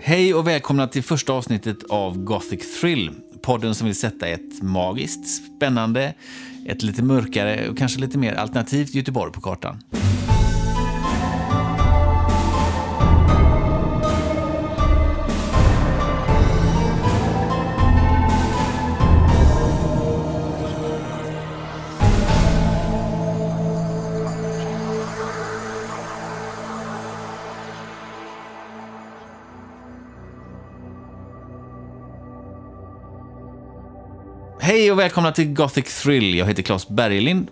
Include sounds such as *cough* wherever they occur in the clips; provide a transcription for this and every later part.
Hej och välkomna till första avsnittet av Gothic Thrill. Podden som vill sätta ett magiskt, spännande, ett lite mörkare och kanske lite mer alternativt Göteborg på kartan. Välkomna till Gothic Thrill. Jag heter Claes Berglind.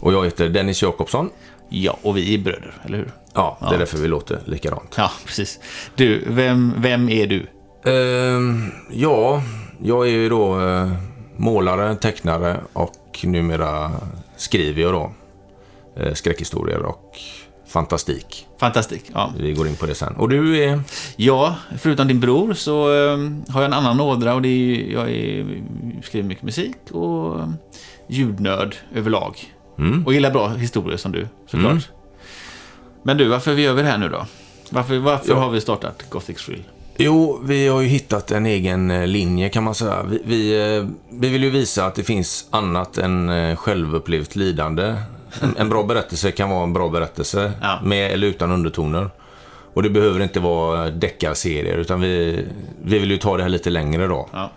Och jag heter Dennis Jakobsson. Ja, och vi är bröder, eller hur? Ja, det är därför vi låter likadant. Ja, precis. Du, vem, vem är du? Ehm, ja, jag är ju då eh, målare, tecknare och numera skriver jag då eh, skräckhistorier och fantastik. Fantastik. Ja. Vi går in på det sen. Och du är? ja, förutom din bror så eh, har jag en annan ådra och det är jag är, skriver mycket musik och ljudnörd överlag. Mm. Och gillar bra historier som du, såklart. Mm. Men du, varför gör vi det här nu då? Varför, varför Ja. har vi startat Gothic Thrill? Jo, vi har ju hittat en egen eh, linje kan man säga. Vi, vi, eh, vi vill ju visa att det finns annat än eh, självupplevt lidande. En, en bra berättelse kan vara en bra berättelse, Ja. med eller utan undertoner. Och det behöver inte vara deckarserier, utan vi, vi vill ju ta det här lite längre då. Ja.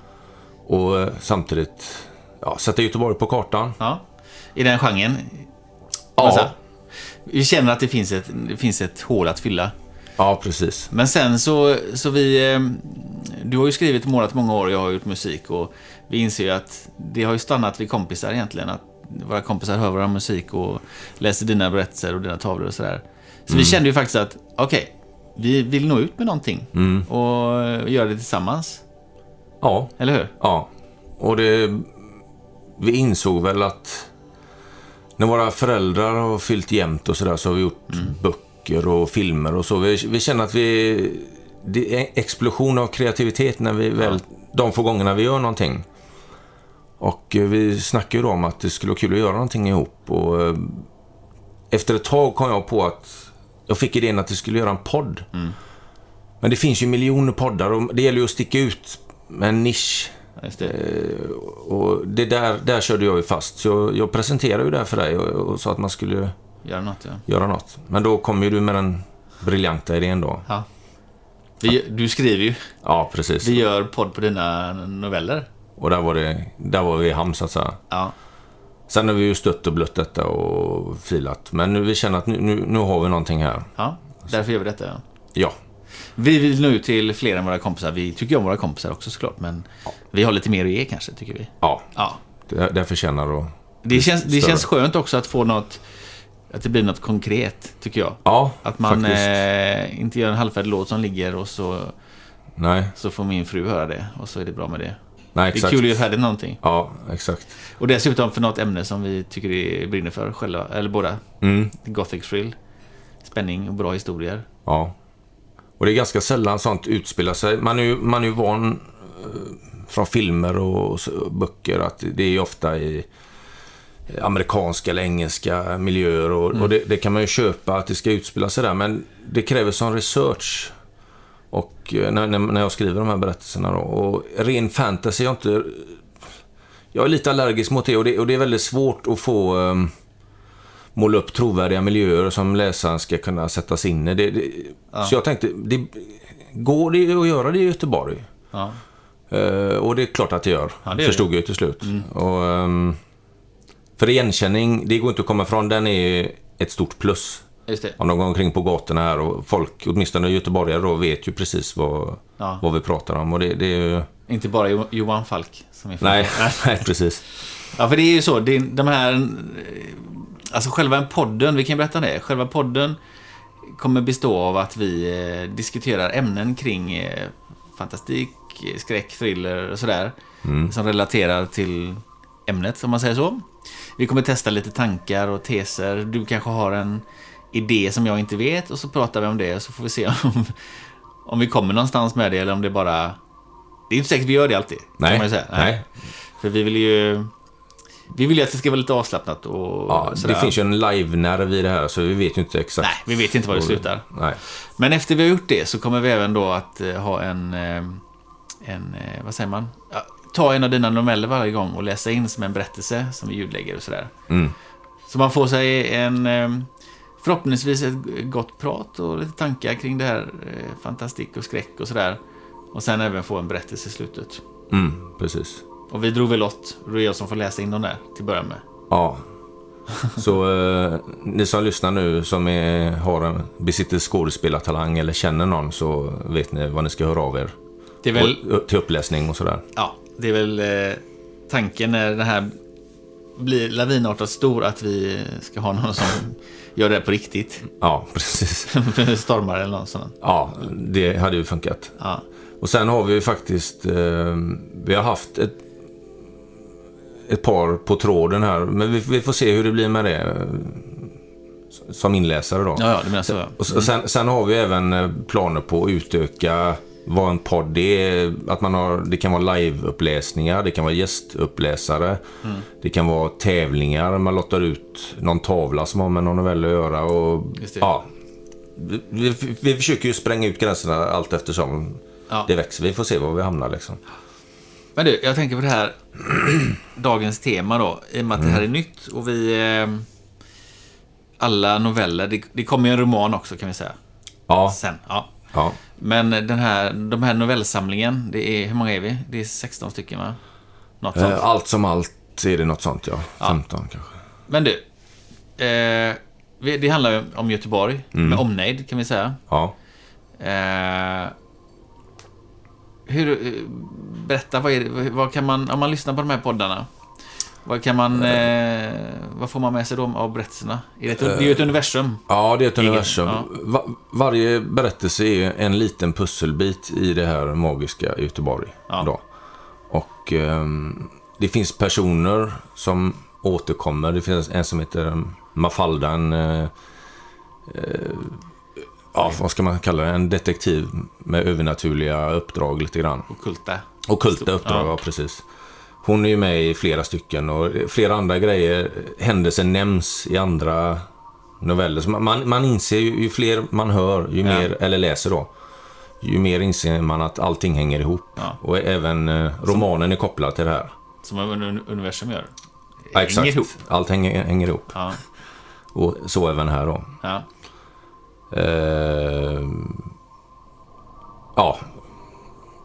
Och eh, samtidigt ja, sätta Göteborg på kartan. ja. I den genren? Ja. Alltså, Vi känner att det finns, ett, det finns ett hål att fylla. Ja, precis. Men sen så, så vi... eh, Du har ju skrivit och målat många år och jag har gjort musik och vi inser ju att det har ju stannat vid kompisar egentligen. Att våra kompisar hör vår musik och läser dina berättelser och dina tavlor och sådär. Så vi kände ju faktiskt att, okej, vi vill nå ut med någonting och göra det tillsammans. Ja, Eller hur? Ja, och det... Vi insåg väl att när våra föräldrar har fyllt jämnt och sådär så har vi gjort böcker och filmer och så. Vi, vi känner att vi... Det är en explosion av kreativitet när vi väl... De få gångerna vi gör någonting. Och eh, vi snackade ju då om att det skulle vara kul att göra någonting ihop. Och eh, efter ett tag kom jag på att jag fick idén att vi skulle göra en podd. Men det finns ju miljoner poddar och det gäller ju att sticka ut en nisch. Det. Och det där, där körde jag ju fast. Så jag, jag presenterade ju det här för dig och, och sa att man skulle Göra något, ja. göra något. Men då kom ju du med den briljanta idén då. ja. Vi, du skriver ju. Ja, precis. Vi gör podd på dina noveller. Och där var, det, där var vi i hamn så att säga. Ja. Sen har vi ju stött och blött detta och filat. Men nu vi känner att nu, nu, nu har vi någonting här. ja. Därför gör vi detta, ja. Ja, Vi vill nå ut till fler än våra kompisar. Vi tycker om våra kompisar också såklart, men vi har lite mer att ge kanske, tycker vi. ja. Ja. Det, det förtjänar att... Det känns, det känns skönt också att få något, att det blir något konkret, tycker jag. Ja, Att man eh, inte gör en halvfärdig låt som ligger och så, Nej, så får min fru höra det och så är det bra med det. nej Det är exakt. kul att göra färdigt någonting. Ja, exakt. Och dessutom för något ämne som vi tycker vi brinner för själva, eller båda. Mm, Gothic thrill. Spänning och bra historier. ja. Och det är ganska sällan sånt utspelar sig. Man är ju, man är ju van eh, från filmer och böcker att det är ofta i amerikanska eller engelska miljöer och, och det, det kan man ju köpa att det ska utspela sig där. Men det kräver sån research. Och eh, när, när, jag skriver de här berättelserna då. Och ren fantasy är jag inte... Jag är lite allergisk mot det och det, och det är väldigt svårt att få um, måla upp trovärdiga miljöer som läsaren ska kunna sätta sig in i. Det, det, Så jag tänkte, det, går det att göra det i Göteborg? Ja. Eh, och det är klart att det gör, Ja, det förstod jag ju till slut. Och, ehm, för igenkänning, det går inte att komma ifrån, den är ett stort plus. Just det. Om de går omkring på gatorna här och folk, åtminstone göteborgare då, vet ju precis vad, Ja. vad vi pratar om. Och det, det är ju... Inte bara Jo- Johan Falk som är Nej, *laughs* nej, precis. Ja, för det är ju så. Det, de här... Alltså själva podden, vi kan berätta det. Själva podden kommer bestå av att vi eh, diskuterar ämnen kring eh, fantastik, skräck, thriller och sådär. Som relaterar till ämnet, om man säger så. Vi kommer testa lite tankar och teser. Du kanske har en idé som jag inte vet och så pratar vi om det så får vi se *laughs* om, om vi kommer någonstans med det eller om det bara... Det är inte säkert vi gör det alltid. kan Nej, man ju säga. nej. För vi vill ju... vi vill ju att det ska vara lite avslappnat och Ja, sådär. det finns ju en live-nerv i det här, så vi vet ju inte exakt. Nej, vi vet inte var det slutar. Nej. Men efter vi har gjort det så kommer vi även då att eh, ha en, eh, en eh, vad säger man? Ja, ta en av dina noveller varje gång och läsa in som en berättelse som vi ljudlägger och sådär. Mm. Så man får sig en, förhoppningsvis ett gott prat och lite tankar kring det här fantastik och skräck och sådär. Och sen även få en berättelse i slutet. Mm, precis. Och vi drog väl det är jag som får läsa in dem där till att börja med. Ja. *laughs* Så eh, ni som lyssnar nu som är, har en, besitter skådespelartalang eller känner någon så vet ni vad ni ska höra av er. Det är väl, Och, till uppläsning och sådär. ja, det är väl eh, tanken när den här blir lavinartat stor att vi ska ha någon som *laughs* gör det på riktigt. Ja, precis. *laughs* Stormar eller något sånt. Ja, det hade ju funkat. Ja. Och sen har vi ju faktiskt, eh, vi har haft ett, ett par på tråden här. Men vi, vi får se hur det blir med det. Som inläsare då. Ja, ja, du menar så. Och s- sen, sen har vi även eh, planer på att utöka vad en podd är. Att man har, det kan vara liveuppläsningar, det kan vara gästuppläsare. Mm. Det kan vara tävlingar, man lottar ut någon tavla som har med någon novell att göra. Och, det. ja, vi, vi, vi försöker ju spränga ut gränserna allt eftersom Ja. det växer. Vi får se var vi hamnar liksom. Men du, jag tänker på det här *clears throat* dagens tema då. I och med att det här är nytt och vi... Eh, alla noveller, det, det kommer ju en roman också kan vi säga. Ja, Sen, ja. ja. Men den här, de här novellsamlingen, det är, hur många är vi? Det är 16 stycken va? Något sånt. Eh, Allt som allt är det något sånt ja. 15 kanske. Men du, eh, det handlar ju om Göteborg, med omnejd kan vi säga. Ja. Eh, hur, eh, berätta, vad, är vad kan man, om man lyssnar på de här poddarna, vad kan man, eh, vad får man med sig då av berättelserna? Är det, ett, det är ju ett universum. Ja, det är ett universum. ja. Va varje berättelse är en liten pusselbit i det här magiska Göteborg. Ja. Då. Och ehm, det finns personer som återkommer. Det finns en som heter Mafalda, en... eh, eh, ja, vad ska man kalla det? En detektiv med övernaturliga uppdrag lite grann. Ockulta. Ockulta uppdrag, Ja. ja. precis. Hon är ju med i flera stycken och flera andra grejer, händelser nämns i andra noveller. Så man, man, inser ju, ju fler man hör, ju Ja. mer, eller läser då, ju mer inser man att allting hänger ihop. Ja. Och även eh, romanen är kopplad till det här. Som un- universum gör. Ja, exakt. Hänger ihop. Allt hänger, hänger ihop. Ja. Och så även här då. Ja. Eh, ja,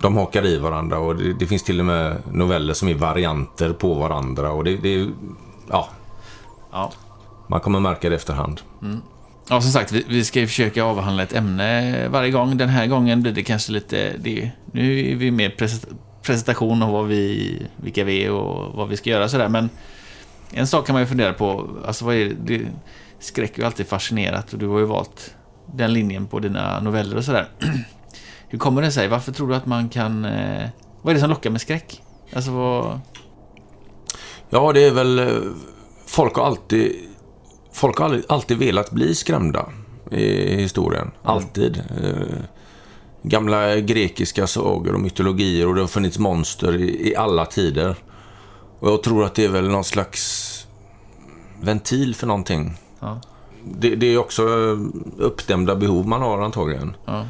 de hakar i varandra och det, det finns till och med noveller som är varianter på varandra. Och det, det ja, Ja. man kommer märka det efterhand. Ja, som sagt, vi, vi ska ju försöka avhandla ett ämne varje gång. Den här gången blir det kanske lite... Det, nu är vi mer pres- presentation av vad vi, vilka vi är och vad vi ska göra sådär. Men en sak kan man ju fundera på. Alltså vad är det? det skräck är ju alltid fascinerat och du har ju valt den linjen på dina noveller och sådär. *clears throat* Hur kommer det sig? Varför tror du att man kan... Eh, vad är det som lockar med skräck? Alltså vad... Ja, det är väl... eh, Folk har alltid... Folk har alltid, velat bli skrämda i historien. Alltid. Eh, Gamla grekiska sagor och mytologier och det har funnits monster i, i alla tider. Och jag tror att det är väl någon slags ventil för någonting. Ja, Det, det är också eh, uppdämda behov man har antagligen. ja,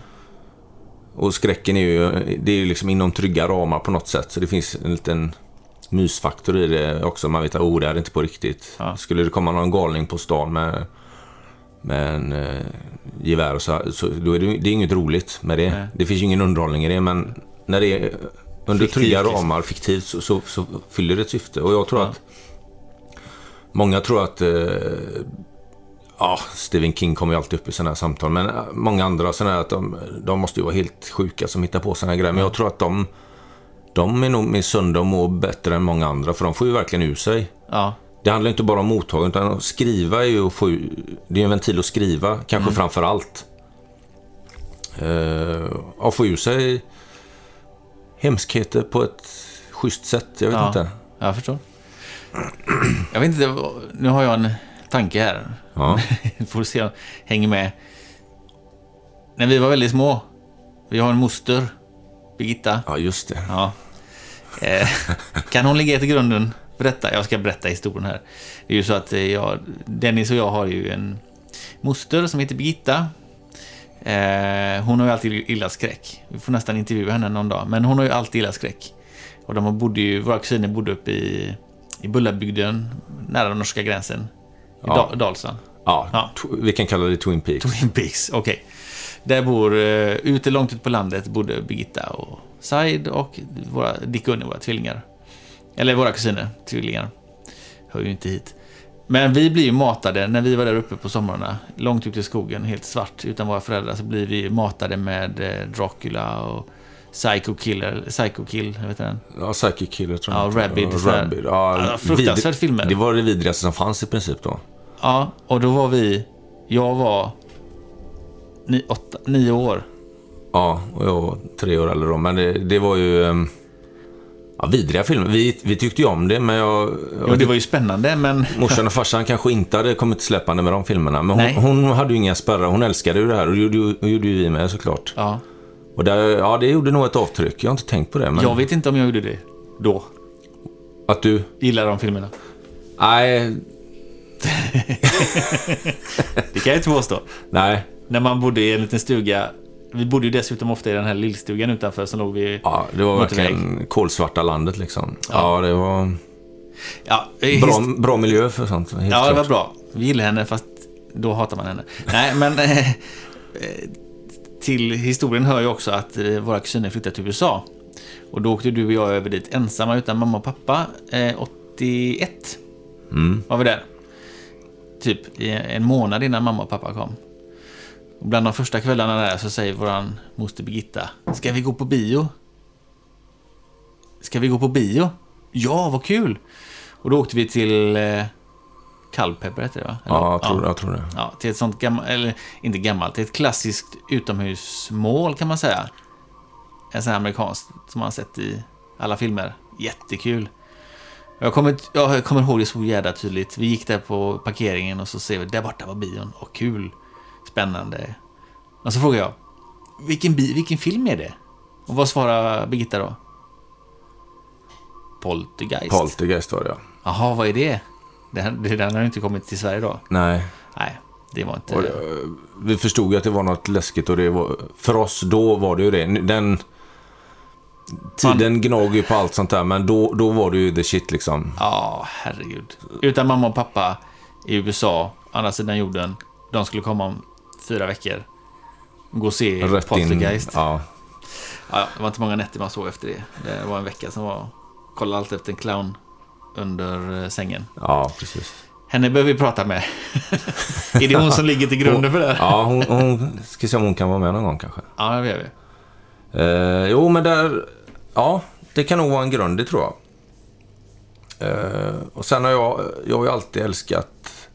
Och skräcken är ju, det är ju liksom inom trygga ramar på något sätt. Så det finns en liten mysfaktor i det också. Man vet att oh, det här är inte på riktigt. Ja. Skulle det komma någon galning på stan med, med en eh, gevär och så, så då är det, det är inget roligt med det. Nej. Det finns ju ingen underhållning i det, men när det är under Fiktivt, trygga liksom. ramar, fiktivt, så, så, så fyller det ett syfte. Och jag tror Ja. att Många tror att eh, Ja, Stephen King kommer ju alltid upp i sådana här samtal. Men eh, många andra sådana här att de, de måste ju vara helt sjuka som hittar på sådana här grejer. Men jag tror att de, de är nog mer sunda och mår bättre än många andra. För de får ju verkligen ur sig. ja, Det handlar inte bara om mottagning, utan att skriva är ju att få Det är en ventil att skriva, kanske framför allt. Eh, att få ur sig hemskheter på ett schysst sätt. Jag vet Ja. inte. jag förstår. Jag vet inte, nu har jag en tanke här. Ja. *laughs* Får se om hänger med. När vi var väldigt små, vi har en moster, Birgitta. ja, just det. Ja. Eh, kan hon ligga till grunden berätta, jag ska berätta historien här. Det är ju så att eh, jag, Dennis och jag har ju en moster som heter Birgitta. Eh, hon har ju alltid illa skräck. Vi får nästan intervjua henne någon dag. Men hon har ju alltid illa skräck. Och de bodde ju, våra kusiner bodde uppe i, i Bullabygden, nära den norska gränsen. Ja. ja. Dalsland. Ja, Ja. vi kan kalla det Twin Peaks. Twin Peaks, okej. Där bor, uh, ute långt ut på landet, bodde Birgitta och Said och våra, Dick och Unni, våra tvillingar. Eller våra kusiner, tvillingar. Hör ju inte hit. Men vi blir ju matade, när vi var där uppe på somrarna, långt ute i skogen, helt svart, utan våra föräldrar, så blir vi matade med eh, Dracula och Psycho Killer, Psycho Kill, vet den? Ja, Psychic Killer tror Ja, jag. Rabid, Ja. Rabid. Ja, Ja, fruktansvärt vid- filmer. Det var det vidrigaste som fanns i princip då. Ja, och då var vi, jag var ni, åtta, nio år. Ja, och jag var tre år äldre då. Men det, det var ju... ehm, Ja, vidriga filmer. Vi, vi tyckte ju om det, men jag... Ja, det var ju spännande, men... Morsan och farsan kanske inte hade kommit släpande med de filmerna. Men hon, hon hade ju inga spärrar. Hon älskade ju det här och det gjorde, ju- det gjorde ju vi med såklart. Ja, Och där, ja, det gjorde nog ett avtryck. Jag har inte tänkt på det. Men jag vet inte om jag gjorde det då. Att du... Gillar de filmerna. Nej, *laughs* Det kan jag inte påstå. nej. När man bodde i en liten stuga. Vi bodde ju dessutom ofta i den här lillstugan utanför som låg vid... Ja, det var verkligen kolsvarta landet liksom. Ja, det var Ja, eh, bra, his- bra miljö för sånt. Ja det var klart. bra. Vi gillar henne fast då hatar man henne. Nej, men... Eh, *laughs* eh, till historien hör ju också att eh, våra kusiner flyttade till USA. Och då åkte du och jag över dit ensamma utan mamma och pappa. Eh, 81 Mm. var vi där. Typ i en månad innan mamma och pappa kom. Och bland de första kvällarna där så säger våran moster Birgitta, ska vi gå på bio? Ska vi gå på bio? Ja, vad kul! Och då åkte vi till eh, Kallpepper, heter det va? Eller? Ja, jag tror, jag tror det. Ja, till ett sånt gammalt, eller inte gammalt, till ett klassiskt utomhusmål kan man säga. En sån här amerikansk som man har sett i alla filmer. Jättekul. Jag kommer, jag kommer ihåg det så jävla tydligt. Vi gick där på parkeringen och så ser vi, där borta var bion. Och kul. Spännande. Och så frågar jag, vilken, bi, vilken film är det? Och vad svarar Birgitta då? Poltergeist. Poltergeist var det ja. Jaha, vad är det? Den, den har inte kommit till Sverige då. Nej. Nej, det var inte... Och, det- vi förstod ju att det var något läskigt och det var, för oss då var det ju det. Den tiden gnager ju på allt sånt där, men då, då var det ju the shit liksom. Ja, herregud. Utan mamma och pappa i USA, andra sidan jorden, de skulle komma om fyra veckor. Gå och se Rätt in. Poltergeist. Ja. Ja. det var inte många nätter man sov efter det. Det var en vecka som var... Kolla alltid efter en clown under eh, sängen. ja, precis. Henne behöver vi prata med. *laughs* är det hon som ligger till grunden för det? Ja, hon, hon ska se om hon kan vara med någon gång kanske. Ja, det gör vi. Eh, jo, men där... Ja, det kan nog vara en grund, det tror jag. Eh, och sen har jag, jag har ju alltid älskat...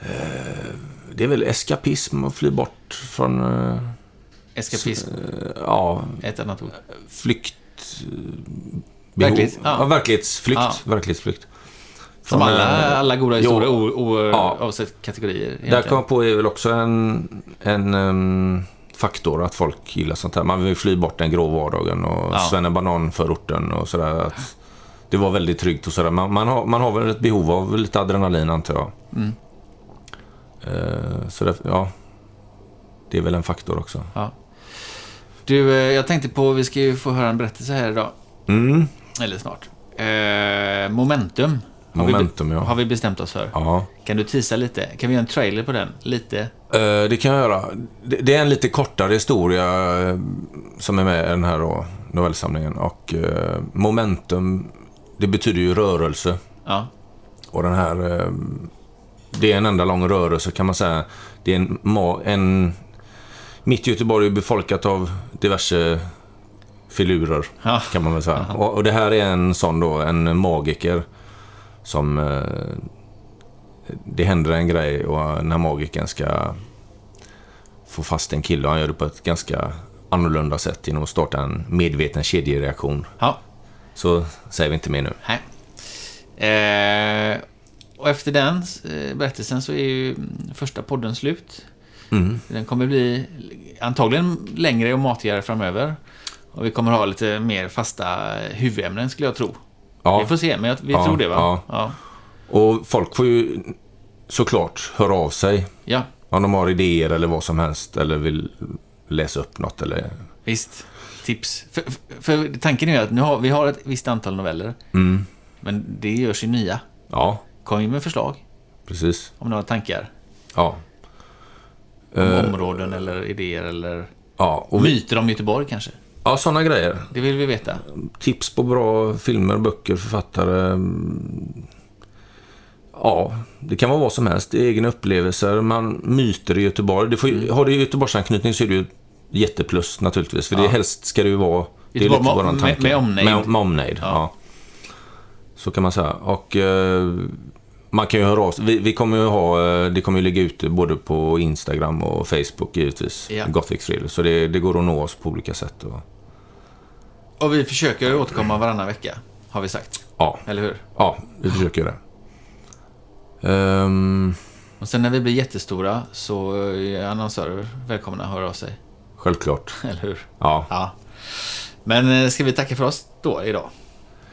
Eh, det är väl eskapism att fly bort från... Eh, Eskapism, ja, ett annat ord. flykt... eh, behov. Verklighets- ja. ja. verklighetsflykt. Ja. Verklighetsflykt. Som Från, alla, eh, alla goda jo, historier, o, o, Ja. oavsett kategorier. Där egentligen. kom jag på är väl också en, en em, faktor att folk gillar sånt här. Man vill fly bort den grå vardagen och Ja. svennebanan-förorten och sådär. Att Det var väldigt tryggt och sådär. Man, man, har, man har väl ett behov av lite adrenalin antar jag. Mm. Eh, så det, ja, det är väl en faktor också. Du, eh, jag tänkte på, vi ska ju få höra en berättelse här idag. Mm. Eller snart. Eh, momentum. Har Momentum, vi, be- ja. Har vi bestämt oss för. Ja. Kan du tisa lite? Kan vi göra en trailer på den? Lite? Eh, det kan jag göra. Det, det är en lite kortare historia eh, som är med i den här då, novellsamlingen. Och eh, momentum, det betyder ju rörelse. Ja. Och den här... eh, Det är en enda lång rörelse kan man säga. Det är en... en mitt Göteborg är befolkat av diverse filurer, Ja. kan man väl säga. Och, och det här är en sån då, en magiker som... eh, Det händer en grej och den här magikern ska få fast en kille han gör det på ett ganska annorlunda sätt genom att starta en medveten kedjereaktion. Ja. Så säger vi inte mer nu. Nej. Eh, och efter den eh, berättelsen så är ju första podden slut. Mm. Den kommer bli antagligen längre och matigare framöver. Och vi kommer ha lite mer fasta huvudämnen skulle jag tro. Ja. Vi får se, men jag, vi Ja, tror det va? ja. Och folk får ju såklart höra av sig ja, om de har idéer eller vad som helst eller vill läsa upp något eller... visst. Tips. För, för, tanken är ju att nu har, vi har ett visst antal noveller, Mm. men det görs ju nya. Ja, Kom in med förslag precis. om några tankar. Ja. Om Eh, områden eller idéer eller ja, och vi, myter om Göteborg kanske. Ja, sådana grejer. Det vill vi veta. Tips på bra filmer, böcker, författare. mm. Ja, det kan vara vad som helst. Egna upplevelser, man, myter i Göteborg. Det får, ju- Har det Göteborgsanknytning så är det ju jätteplus naturligtvis. För det Ja. helst ska det ju vara... Det är Göteborg lite med- med omnejd. Med, med omnejd, Ja. ja. Så kan man säga. Och eh, man kan ju höra av sig. Vi, vi kommer ju ha... eh, Det kommer ju ligga ute både på Instagram och Facebook givetvis. Ja. Gothic Thrill. Så det, det går att nå oss på olika sätt. Och, Och vi försöker återkomma varannan vecka, har vi sagt. ja, Eller hur? ja, vi försöker det. Ehm, Och sen när vi blir jättestora så är annonsörer välkomna att höra av sig. självklart. *laughs* Eller hur? Ja. Ja. Men eh, ska vi tacka för oss då idag?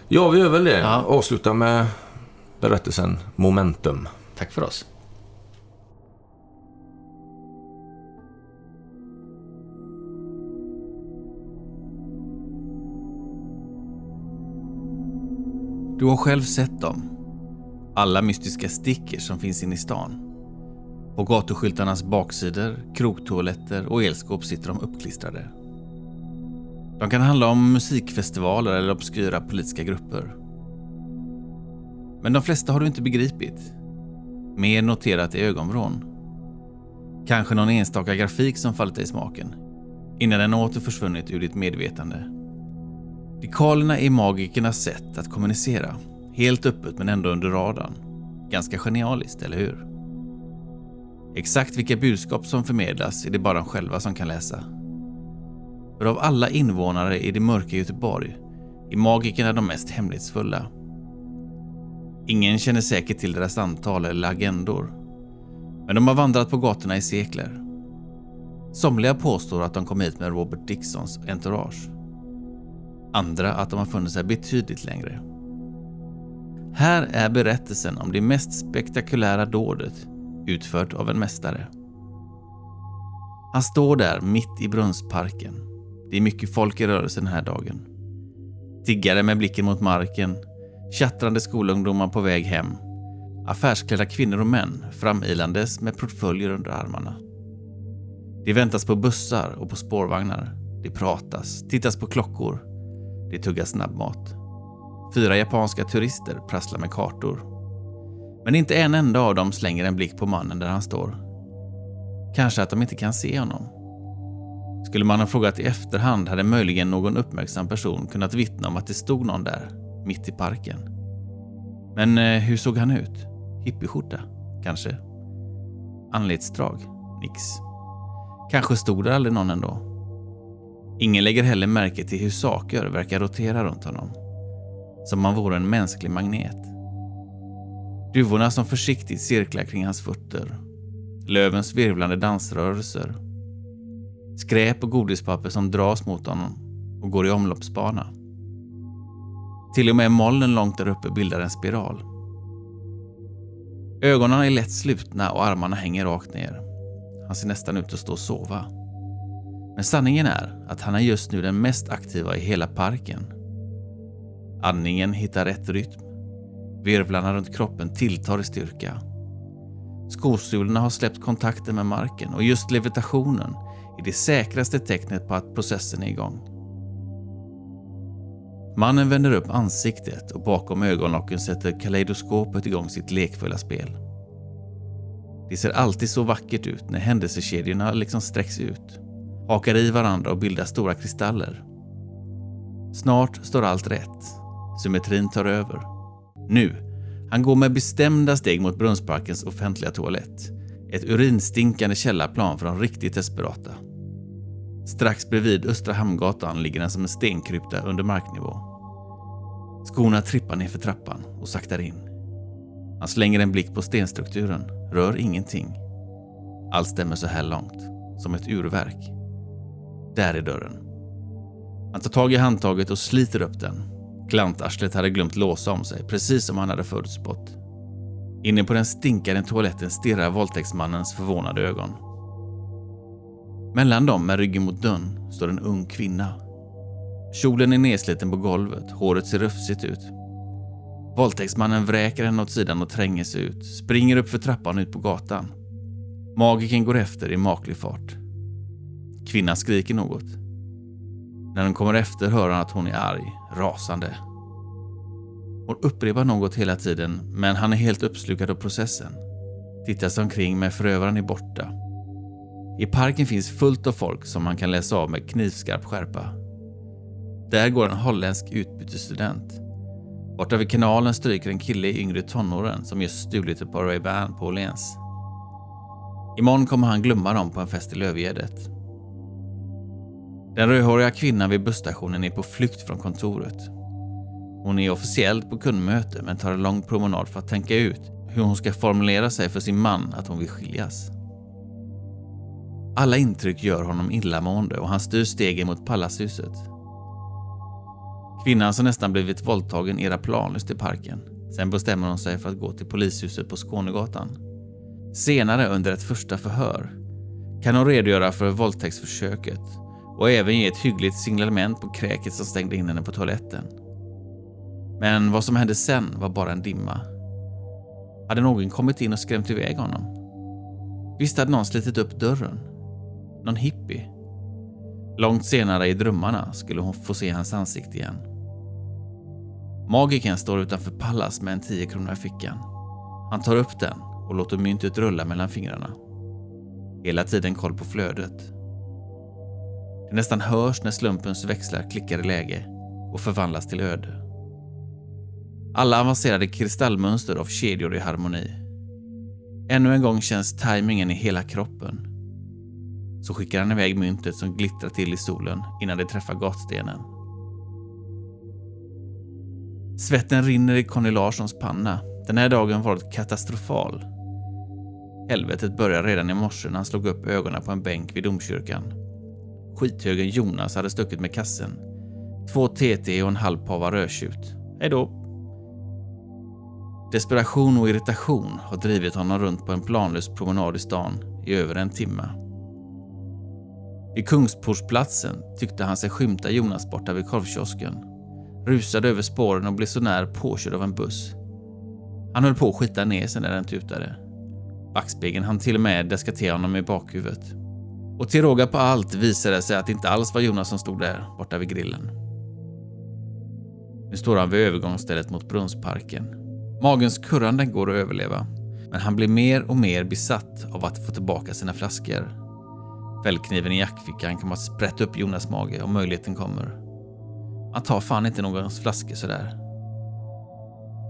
ja, vi gör väl det. Ja. Avsluta med berättelsen Momentum. Tack för oss. Du har själv sett dem. Alla mystiska stickers som finns inne i stan. På gatuskyltarnas baksidor, krogtoaletter och elskåp sitter de uppklistrade. De kan handla om musikfestivaler eller obskyra politiska grupper. Men de flesta har du inte begripit. Mer noterat i ögonvrån. Kanske någon enstaka grafik som fallit dig i smaken. Innan den åter försvunnit ur ditt medvetande. Dekalerna är magikernas sätt att kommunicera. Helt öppet men ändå under radarn. Ganska genialiskt, eller hur? Exakt vilka budskap som förmedlas är det bara de själva som kan läsa. För av alla invånare i det mörka Göteborg är magikerna de mest hemlighetsfulla. Ingen känner säkert till deras antal eller agendor. Men de har vandrat på gatorna i sekler. Somliga påstår att de kom hit med Robert Dixons entourage. Andra att de har funnits här betydligt längre. Här är berättelsen om det mest spektakulära dådet utfört av en mästare. Han står där mitt i Brunnsparken. Det är mycket folk i rörelse den här dagen. Tiggare med blicken mot marken, tjattrande skolungdomar på väg hem, affärsklädda kvinnor och män framilandes med portföljer under armarna. Det väntas på bussar och på spårvagnar. Det pratas, tittas på klockor. Det tuggas snabbmat. Fyra japanska turister prasslar med kartor. Men inte en enda av dem slänger en blick på mannen där han står. Kanske att de inte kan se honom. Skulle man ha frågat i efterhand hade möjligen någon uppmärksam person kunnat vittna om att det stod någon där, mitt i parken. Men eh, hur såg han ut? Hippieskjorta, kanske? Anletsdrag? Nix. Kanske stod där aldrig någon ändå. Ingen lägger heller märke till hur saker verkar rotera runt honom. Som om han vore en mänsklig magnet. Duvorna som försiktigt cirklar kring hans fötter. Lövens virvlande dansrörelser. Skräp och godispapper som dras mot honom och går i omloppsbana. Till och med molnen långt där uppe bildar en spiral. Ögonen är lätt slutna och armarna hänger rakt ner. Han ser nästan ut att stå och sova. Men sanningen är att han är just nu den mest aktiva i hela parken. Andningen hittar rätt rytm. Virvlarna runt kroppen tilltar i styrka. Skosulorna har släppt kontakten med marken och just levitationen är det säkraste tecknet på att processen är igång. Mannen vänder upp ansiktet och bakom ögonlocken sätter kaleidoskopet igång sitt lekfulla spel. Det ser alltid så vackert ut när händelsekedjorna liksom sträcks ut, hakar i varandra och bildar stora kristaller. Snart står allt rätt. Symmetrin tar över. Nu, han går med bestämda steg mot Brunnsparkens offentliga toalett. Ett urinstinkande källarplan för de riktigt desperata. Strax bredvid Östra Hamngatan ligger den som en stenkrypta under marknivå. Skorna trippar nerför trappan och saktar in. Han slänger en blick på stenstrukturen, rör ingenting. Allt stämmer så här långt, som ett urverk. Där är dörren. Han tar tag i handtaget och sliter upp den. Klantarslet hade glömt låsa om sig, precis som han hade förutspått. Inne på den stinkande toaletten stirrar våldtäktsmannens förvånade ögon. Mellan dem, med ryggen mot dörren, står en ung kvinna. Kjolen är nedsliten på golvet, håret ser rufsigt ut. Våldtäktsmannen vräker henne åt sidan och tränger sig ut, springer upp för trappan ut på gatan. Magiken går efter i maklig fart. Kvinnan skriker något. När hon kommer efter hör han att hon är arg, rasande. Hon upprepar något hela tiden, men han är helt uppslukad av processen. Tittar sig omkring, men förövaren är borta. I parken finns fullt av folk som man kan läsa av med knivskarp skärpa. Där går en holländsk utbytesstudent. Borta vid kanalen stryker en kille i yngre tonåren som just stulit ett par Ray-Ban på Åhléns. Imorgon kommer han glömma dem på en fest i Lövgärdet. Den rödhåriga kvinnan vid busstationen är på flykt från kontoret. Hon är officiellt på kundmöte men tar en lång promenad för att tänka ut hur hon ska formulera sig för sin man att hon vill skiljas. Alla intryck gör honom illamående och han styr stegen mot Pallashuset. Kvinnan som nästan blivit våldtagen era planlöst i parken. Sen bestämmer hon sig för att gå till polishuset på Skånegatan. Senare under ett första förhör kan hon redogöra för våldtäktsförsöket och även ge ett hyggligt signalement på kräket som stängde in henne på toaletten. Men vad som hände sen var bara en dimma. Hade någon kommit in och skrämt iväg honom? Visst hade någon slitit upp dörren? Någon hippie? Långt senare i drömmarna skulle hon få se hans ansikte igen. Magiken står utanför Pallas med en 10 kronor i fickan. Han tar upp den och låter myntet rulla mellan fingrarna. Hela tiden koll på flödet. Det nästan hörs när slumpens växlar klickar i läge och förvandlas till öde. Alla avancerade kristallmönster av kedjor i harmoni. Ännu en gång känns tajmingen i hela kroppen. Så skickar han iväg myntet som glittrar till i solen innan det träffar gatstenen. Svetten rinner i Conny Larssons panna. Den här dagen varit katastrofal. Helvetet började redan i morse när han slog upp ögonen på en bänk vid domkyrkan. Skithögen Jonas hade stuckit med kassen. Två TT och en halv pava rödtjut. Hej då. Desperation och irritation har drivit honom runt på en planlös promenad i stan i över en timme. Vid Kungsportsplatsen tyckte han sig skymta Jonas borta vid korvkiosken. Rusade över spåren och blev så när påkörd av en buss. Han höll på att skita ner sig när den tutade. Backspegeln hann till och med deska till honom i bakhuvudet. Och till råga på allt visade det sig att det inte alls var Jonas som stod där borta vid grillen. Nu står han vid övergångsstället mot Brunnsparken. Magens kurrande går att överleva, men han blir mer och mer besatt av att få tillbaka sina flaskor. Fällkniven i jackfickan kommer att sprätta upp Jonas mage om möjligheten kommer. Han tar fan inte någons flaska sådär.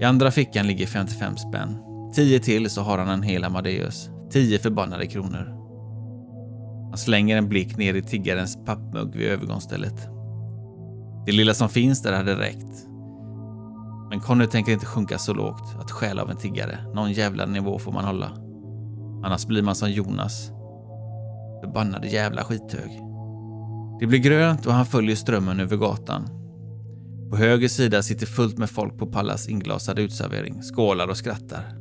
I andra fickan ligger 55 spänn. 10 till så har han en hel Amadeus. 10 förbannade kronor. Han slänger en blick ner i tiggarens pappmugg vid övergångsstället. Det lilla som finns där hade räckt. Men Conny tänker inte sjunka så lågt att stjäla av en tiggare. Någon jävla nivå får man hålla. Annars blir man som Jonas. Förbannade jävla skithög. Det blir grönt och han följer strömmen över gatan. På höger sida sitter fullt med folk på Pallas inglasade utservering, skålar och skrattar.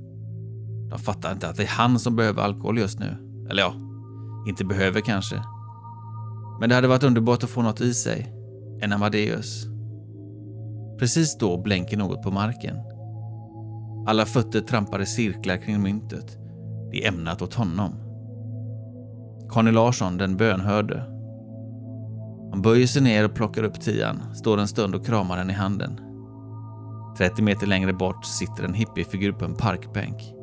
De fattar inte att det är han som behöver alkohol just nu. Eller ja, inte behöver kanske. Men det hade varit underbart att få något i sig. En Amadeus. Precis då blänker något på marken. Alla fötter trampar i cirklar kring myntet. Det är ämnat åt honom. Conny Larsson, den bönhörde. Han böjer sig ner och plockar upp tian, står en stund och kramar den i handen. 30 meter längre bort sitter en hippiefigur på en parkbänk.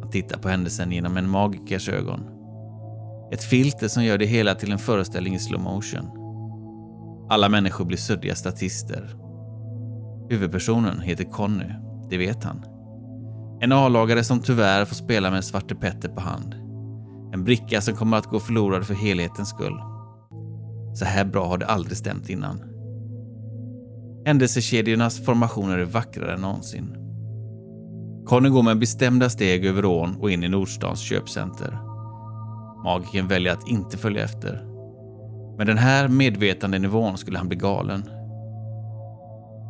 Han tittar på händelsen genom en magikers ögon. Ett filter som gör det hela till en föreställning i slow motion. Alla människor blir suddiga statister. Huvudpersonen heter Conny, det vet han. En A-lagare som tyvärr får spela med Svarte Petter på hand. En bricka som kommer att gå förlorad för helhetens skull. Så här bra har det aldrig stämt innan. Händelsekedjornas formationer är vackrare än någonsin. Conny går med bestämda steg över ån och in i Nordstans köpcenter. Magiken väljer att inte följa efter. Med den här medvetandenivån skulle han bli galen.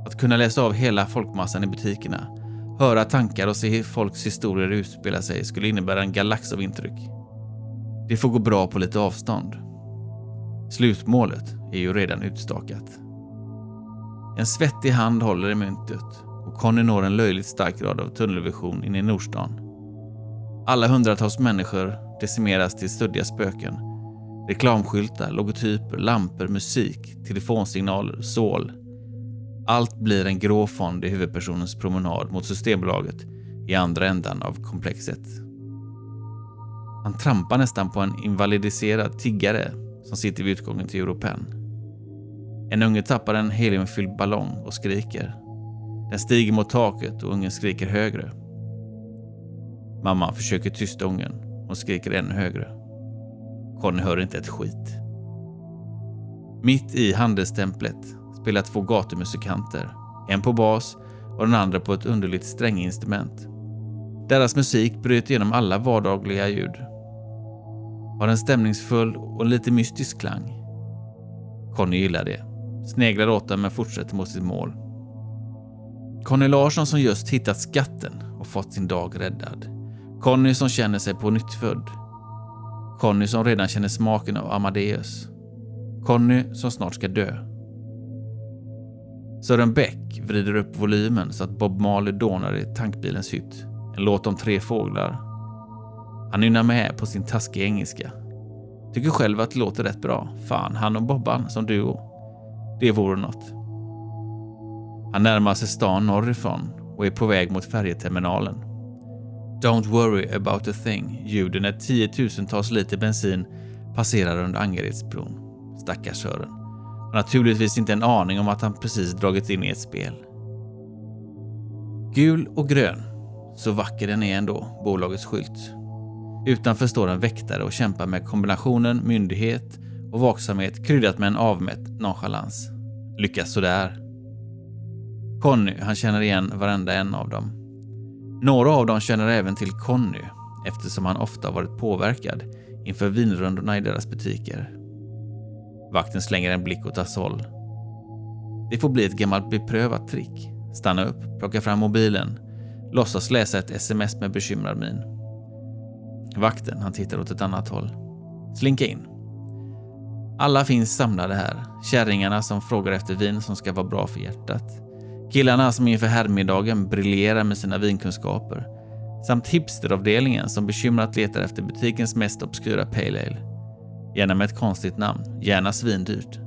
Att kunna läsa av hela folkmassan i butikerna, höra tankar och se hur folks historier utspela sig skulle innebära en galax av intryck. Det får gå bra på lite avstånd. Slutmålet är ju redan utstakat. En svettig hand håller i myntet och Conny når en löjligt stark grad av tunnelvision in i Nordstan. Alla hundratals människor decimeras till suddiga spöken. Reklamskyltar, logotyper, lampor, musik, telefonsignaler, sål. Allt blir en grå fond i huvudpersonens promenad mot Systembolaget i andra ändan av komplexet. Han trampar nästan på en invalidiserad tiggare som sitter vid utgången till Europen. En unge tappar en heliumfylld ballong och skriker. Den stiger mot taket och ungen skriker högre. Mamma försöker tysta ungen. Hon skriker ännu högre. Conny hör inte ett skit. Mitt i handelstemplet spelar två gatumusikanter. En på bas och den andra på ett underligt stränginstrument. Deras musik bryter genom alla vardagliga ljud. Har en stämningsfull och lite mystisk klang. Conny gillar det. Sneglar åt den men fortsätter mot sitt mål. Conny Larsson som just hittat skatten och fått sin dag räddad. Conny som känner sig på nyttfödd. Conny som redan känner smaken av Amadeus. Conny som snart ska dö. Sören Bäck vrider upp volymen så att Bob Marley dånar i tankbilens hytt. En låt om tre fåglar. Han nynnar med på sin taskiga engelska. Tycker själv att det låter rätt bra. Fan, han och Bobban som duo. Det vore något. Han närmar sig stan norrifrån och är på väg mot färjeterminalen. Don't worry about a thing ljuden när tiotusentals liter bensin passerar under Angeredsbron. Stackars Sören. Har naturligtvis inte en aning om att han precis dragit in i ett spel. Gul och grön. Så vacker den är ändå, bolagets skylt. Utanför står en väktare och kämpar med kombinationen myndighet och vaksamhet kryddat med en avmätt nonchalans. Lyckas sådär. Conny, han känner igen varenda en av dem. Några av dem känner även till Conny eftersom han ofta varit påverkad inför vinrundorna i deras butiker. Vakten slänger en blick åt Asol. Det får bli ett gammalt beprövat trick. Stanna upp, plocka fram mobilen, låtsas läsa ett sms med bekymrad min. Vakten, han tittar åt ett annat håll. Slinka in. Alla finns samlade här. Kärringarna som frågar efter vin som ska vara bra för hjärtat. Killarna som inför herrmiddagen briljerar med sina vinkunskaper. Samt hipsteravdelningen som bekymrat letar efter butikens mest obskyra pale ale. Gärna med ett konstigt namn, gärna svindyrt.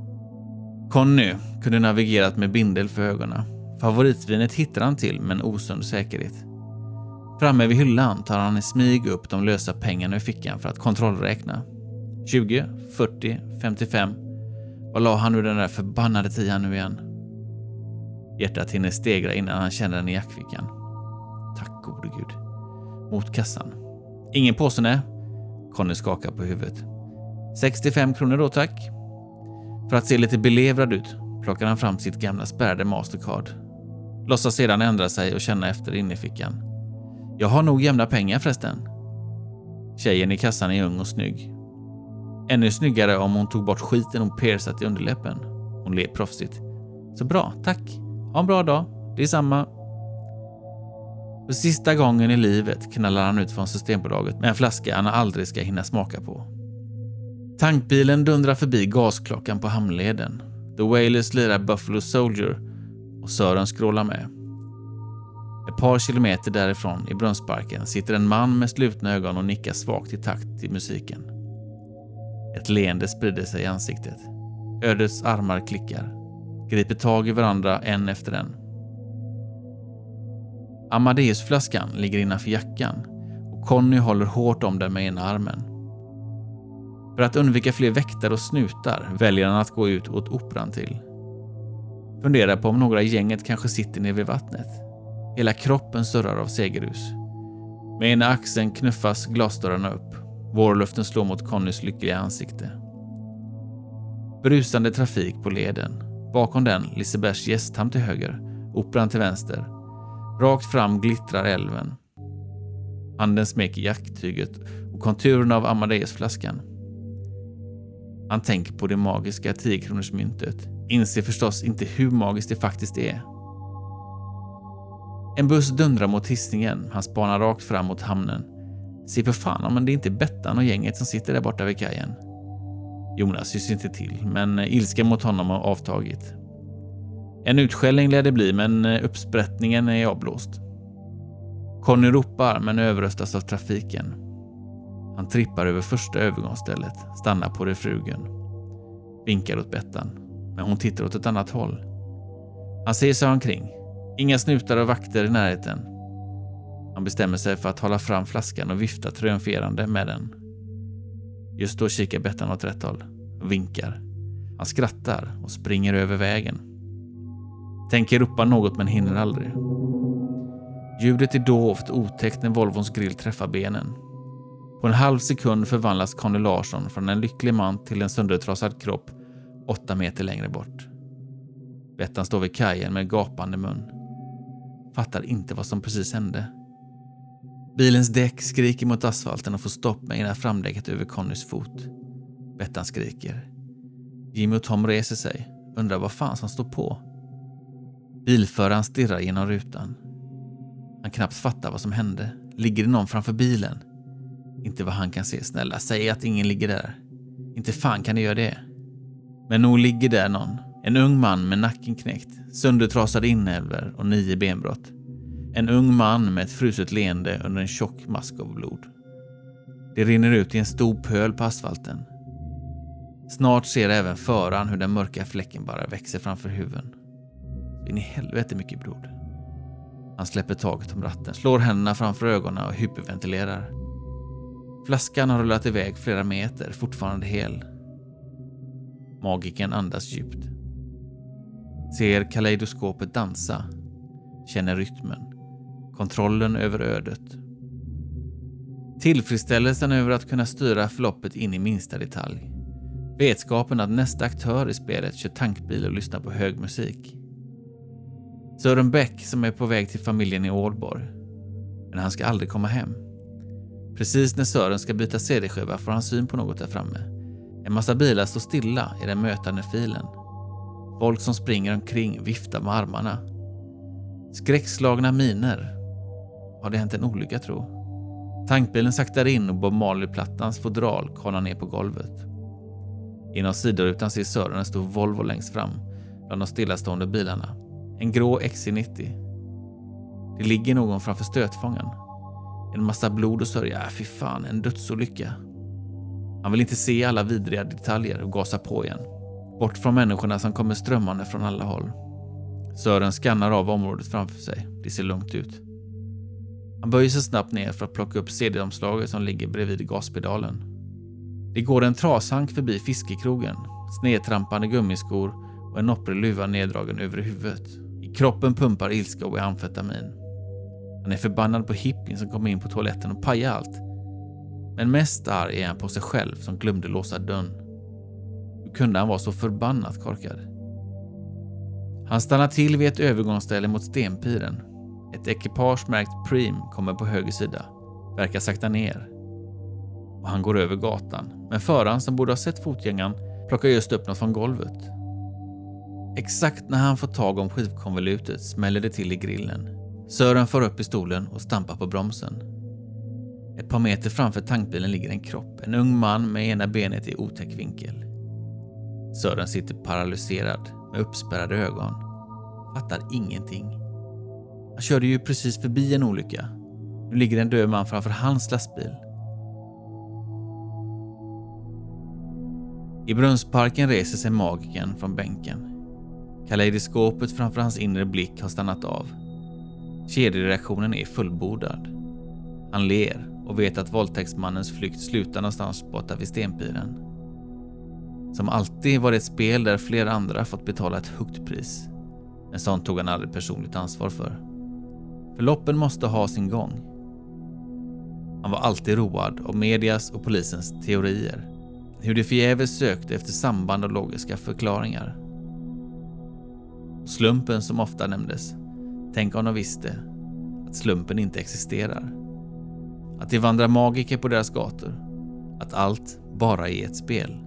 Conny kunde navigerat med bindel för ögonen. Favoritvinet hittar han till med en osund säkerhet. Framme vid hyllan tar han i smyg upp de lösa pengarna ur fickan för att kontrollräkna. 20, 40, 55. Vad la han nu den där förbannade tian nu igen? Hjärtat hinner stegra innan han känner den i jackfickan. Tack gode gud. Mot kassan. Ingen påse nej. Conny skakar på huvudet. 65 kronor då tack. För att se lite belevrad ut plockar han fram sitt gamla spärrade Mastercard. Låtsas sedan ändra sig och känna efter in i fickan. Jag har nog jämna pengar förresten. Tjejen i kassan är ung och snygg. Ännu snyggare om hon tog bort skiten hon piercat i underläppen. Hon ler proffsigt. Så bra, tack. Ha en bra dag. Det är samma. För sista gången i livet knallar han ut från Systembolaget med en flaska han aldrig ska hinna smaka på. Tankbilen dundrar förbi gasklockan på hamnleden. The Wailers lirar Buffalo Soldier och Sören skrålar med. Ett par kilometer därifrån, i Brunnsparken, sitter en man med slutna ögon och nickar svagt i takt till musiken. Ett leende sprider sig i ansiktet. Ödets armar klickar, griper tag i varandra en efter en. Amadeusflaskan ligger innanför jackan och Conny håller hårt om den med ena armen. För att undvika fler väktare och snutar väljer han att gå ut åt operan till. Funderar på om några i gänget kanske sitter nere vid vattnet. Hela kroppen surrar av segerrus. Med ena axeln knuffas glasdörrarna upp. Vårluften slår mot Connys lyckliga ansikte. Brusande trafik på leden. Bakom den Lisebergs gästhamn till höger, operan till vänster. Rakt fram glittrar älven. Handen smeker jakttyget och konturerna av Amadeusflaskan. Han tänker på det magiska 10 myntet. Inser förstås inte hur magiskt det faktiskt är. En buss dundrar mot hissingen. Han spanar rakt fram mot hamnen. Se för fan om det inte är Bettan och gänget som sitter där borta vid kajen. Jonas syns inte till, men eh, ilskan mot honom har avtagit. En utskällning lär det bli, men eh, uppsprättningen är avblåst. Conny ropar, men överröstas av trafiken. Han trippar över första övergångsstället, stannar på refrugen. Vinkar åt Bettan, men hon tittar åt ett annat håll. Han ser sig omkring. Inga snutar och vakter i närheten. Han bestämmer sig för att hålla fram flaskan och vifta triumferande med den. Just då kikar Bettan åt rätt håll och vinkar. Han skrattar och springer över vägen. Tänker ropa något men hinner aldrig. Ljudet är dovt otäckt när Volvons grill träffar benen. På en halv sekund förvandlas Conny Larsson från en lycklig man till en söndertrasad kropp åtta meter längre bort. Bettan står vid kajen med gapande mun. Fattar inte vad som precis hände. Bilens däck skriker mot asfalten och får stopp med ena framdäcket över Connys fot. Bettan skriker. Jimmy och Tom reser sig, undrar vad fan som står på. Bilföraren stirrar genom rutan. Han knappt fattar vad som hände. Ligger det någon framför bilen? Inte vad han kan se. Snälla, säg att ingen ligger där. Inte fan kan det göra det. Men nog ligger där någon. En ung man med nacken knäckt, söndertrasade inälvor och nio benbrott. En ung man med ett fruset leende under en tjock mask av blod. Det rinner ut i en stor pöl på asfalten. Snart ser även föraren hur den mörka fläcken bara växer framför huven. In i helvete mycket blod. Han släpper taget om ratten, slår händerna framför ögonen och hyperventilerar. Flaskan har rullat iväg flera meter, fortfarande hel. Magiken andas djupt. Ser kaleidoskopet dansa. Känner rytmen. Kontrollen över ödet. Tillfredsställelsen över att kunna styra förloppet in i minsta detalj. Vetskapen att nästa aktör i spelet kör tankbil och lyssnar på hög musik. Sören Bäck som är på väg till familjen i Ålborg. Men han ska aldrig komma hem. Precis när Sören ska byta CD-skiva får han syn på något där framme. En massa bilar står stilla i den mötande filen. Folk som springer omkring viftar med armarna. Skräckslagna miner. Har det hänt en olycka tro? Tankbilen saktar in och Bob Marley-plattans fodral kollar ner på golvet. Inom sidorutan ser Sören en stor Volvo längst fram bland de stillastående bilarna. En grå XC90. Det ligger någon framför stötfången. En massa blod och sörja. Äh, fy fan, en dödsolycka. Han vill inte se alla vidriga detaljer och gasar på igen. Bort från människorna som kommer strömmande från alla håll. Sören skannar av området framför sig. Det ser lugnt ut. Han böjer sig snabbt ner för att plocka upp CD-omslaget som ligger bredvid gaspedalen. Det går en trashank förbi fiskekrogen, snedtrampande gummiskor och en nopprig luva neddragen över huvudet. I kroppen pumpar ilska och amfetamin. Han är förbannad på hippien som kom in på toaletten och pajade allt. Men mest arg är han på sig själv som glömde låsa dörren. Hur kunde han vara så förbannat korkad? Han stannar till vid ett övergångsställe mot Stenpiren. Ett ekipage märkt Preem kommer på höger sida, verkar sakta ner. Och han går över gatan, men föraren som borde ha sett fotgängaren plockar just upp något från golvet. Exakt när han får tag om skivkonvolutet smäller det till i grillen. Sören får upp pistolen och stampar på bromsen. Ett par meter framför tankbilen ligger en kropp, en ung man med ena benet i otäck vinkel. Sören sitter paralyserad med uppspärrade ögon. Fattar ingenting. Han körde ju precis förbi en olycka. Nu ligger en död man framför hans lastbil. I Brunnsparken reser sig magiken från bänken. Kaleidoskopet framför hans inre blick har stannat av. Kedjereaktionen är fullbordad. Han ler och vet att våldtäktsmannens flykt slutar någonstans borta vid stenpiren. Som alltid var det ett spel där flera andra fått betala ett högt pris. Men sånt tog han aldrig personligt ansvar för. Förloppen måste ha sin gång. Han var alltid road av medias och polisens teorier. Hur de förgäves sökte efter samband och logiska förklaringar. Slumpen som ofta nämndes. Tänk om de visste att slumpen inte existerar. Att det vandrar magiker på deras gator. Att allt bara är ett spel.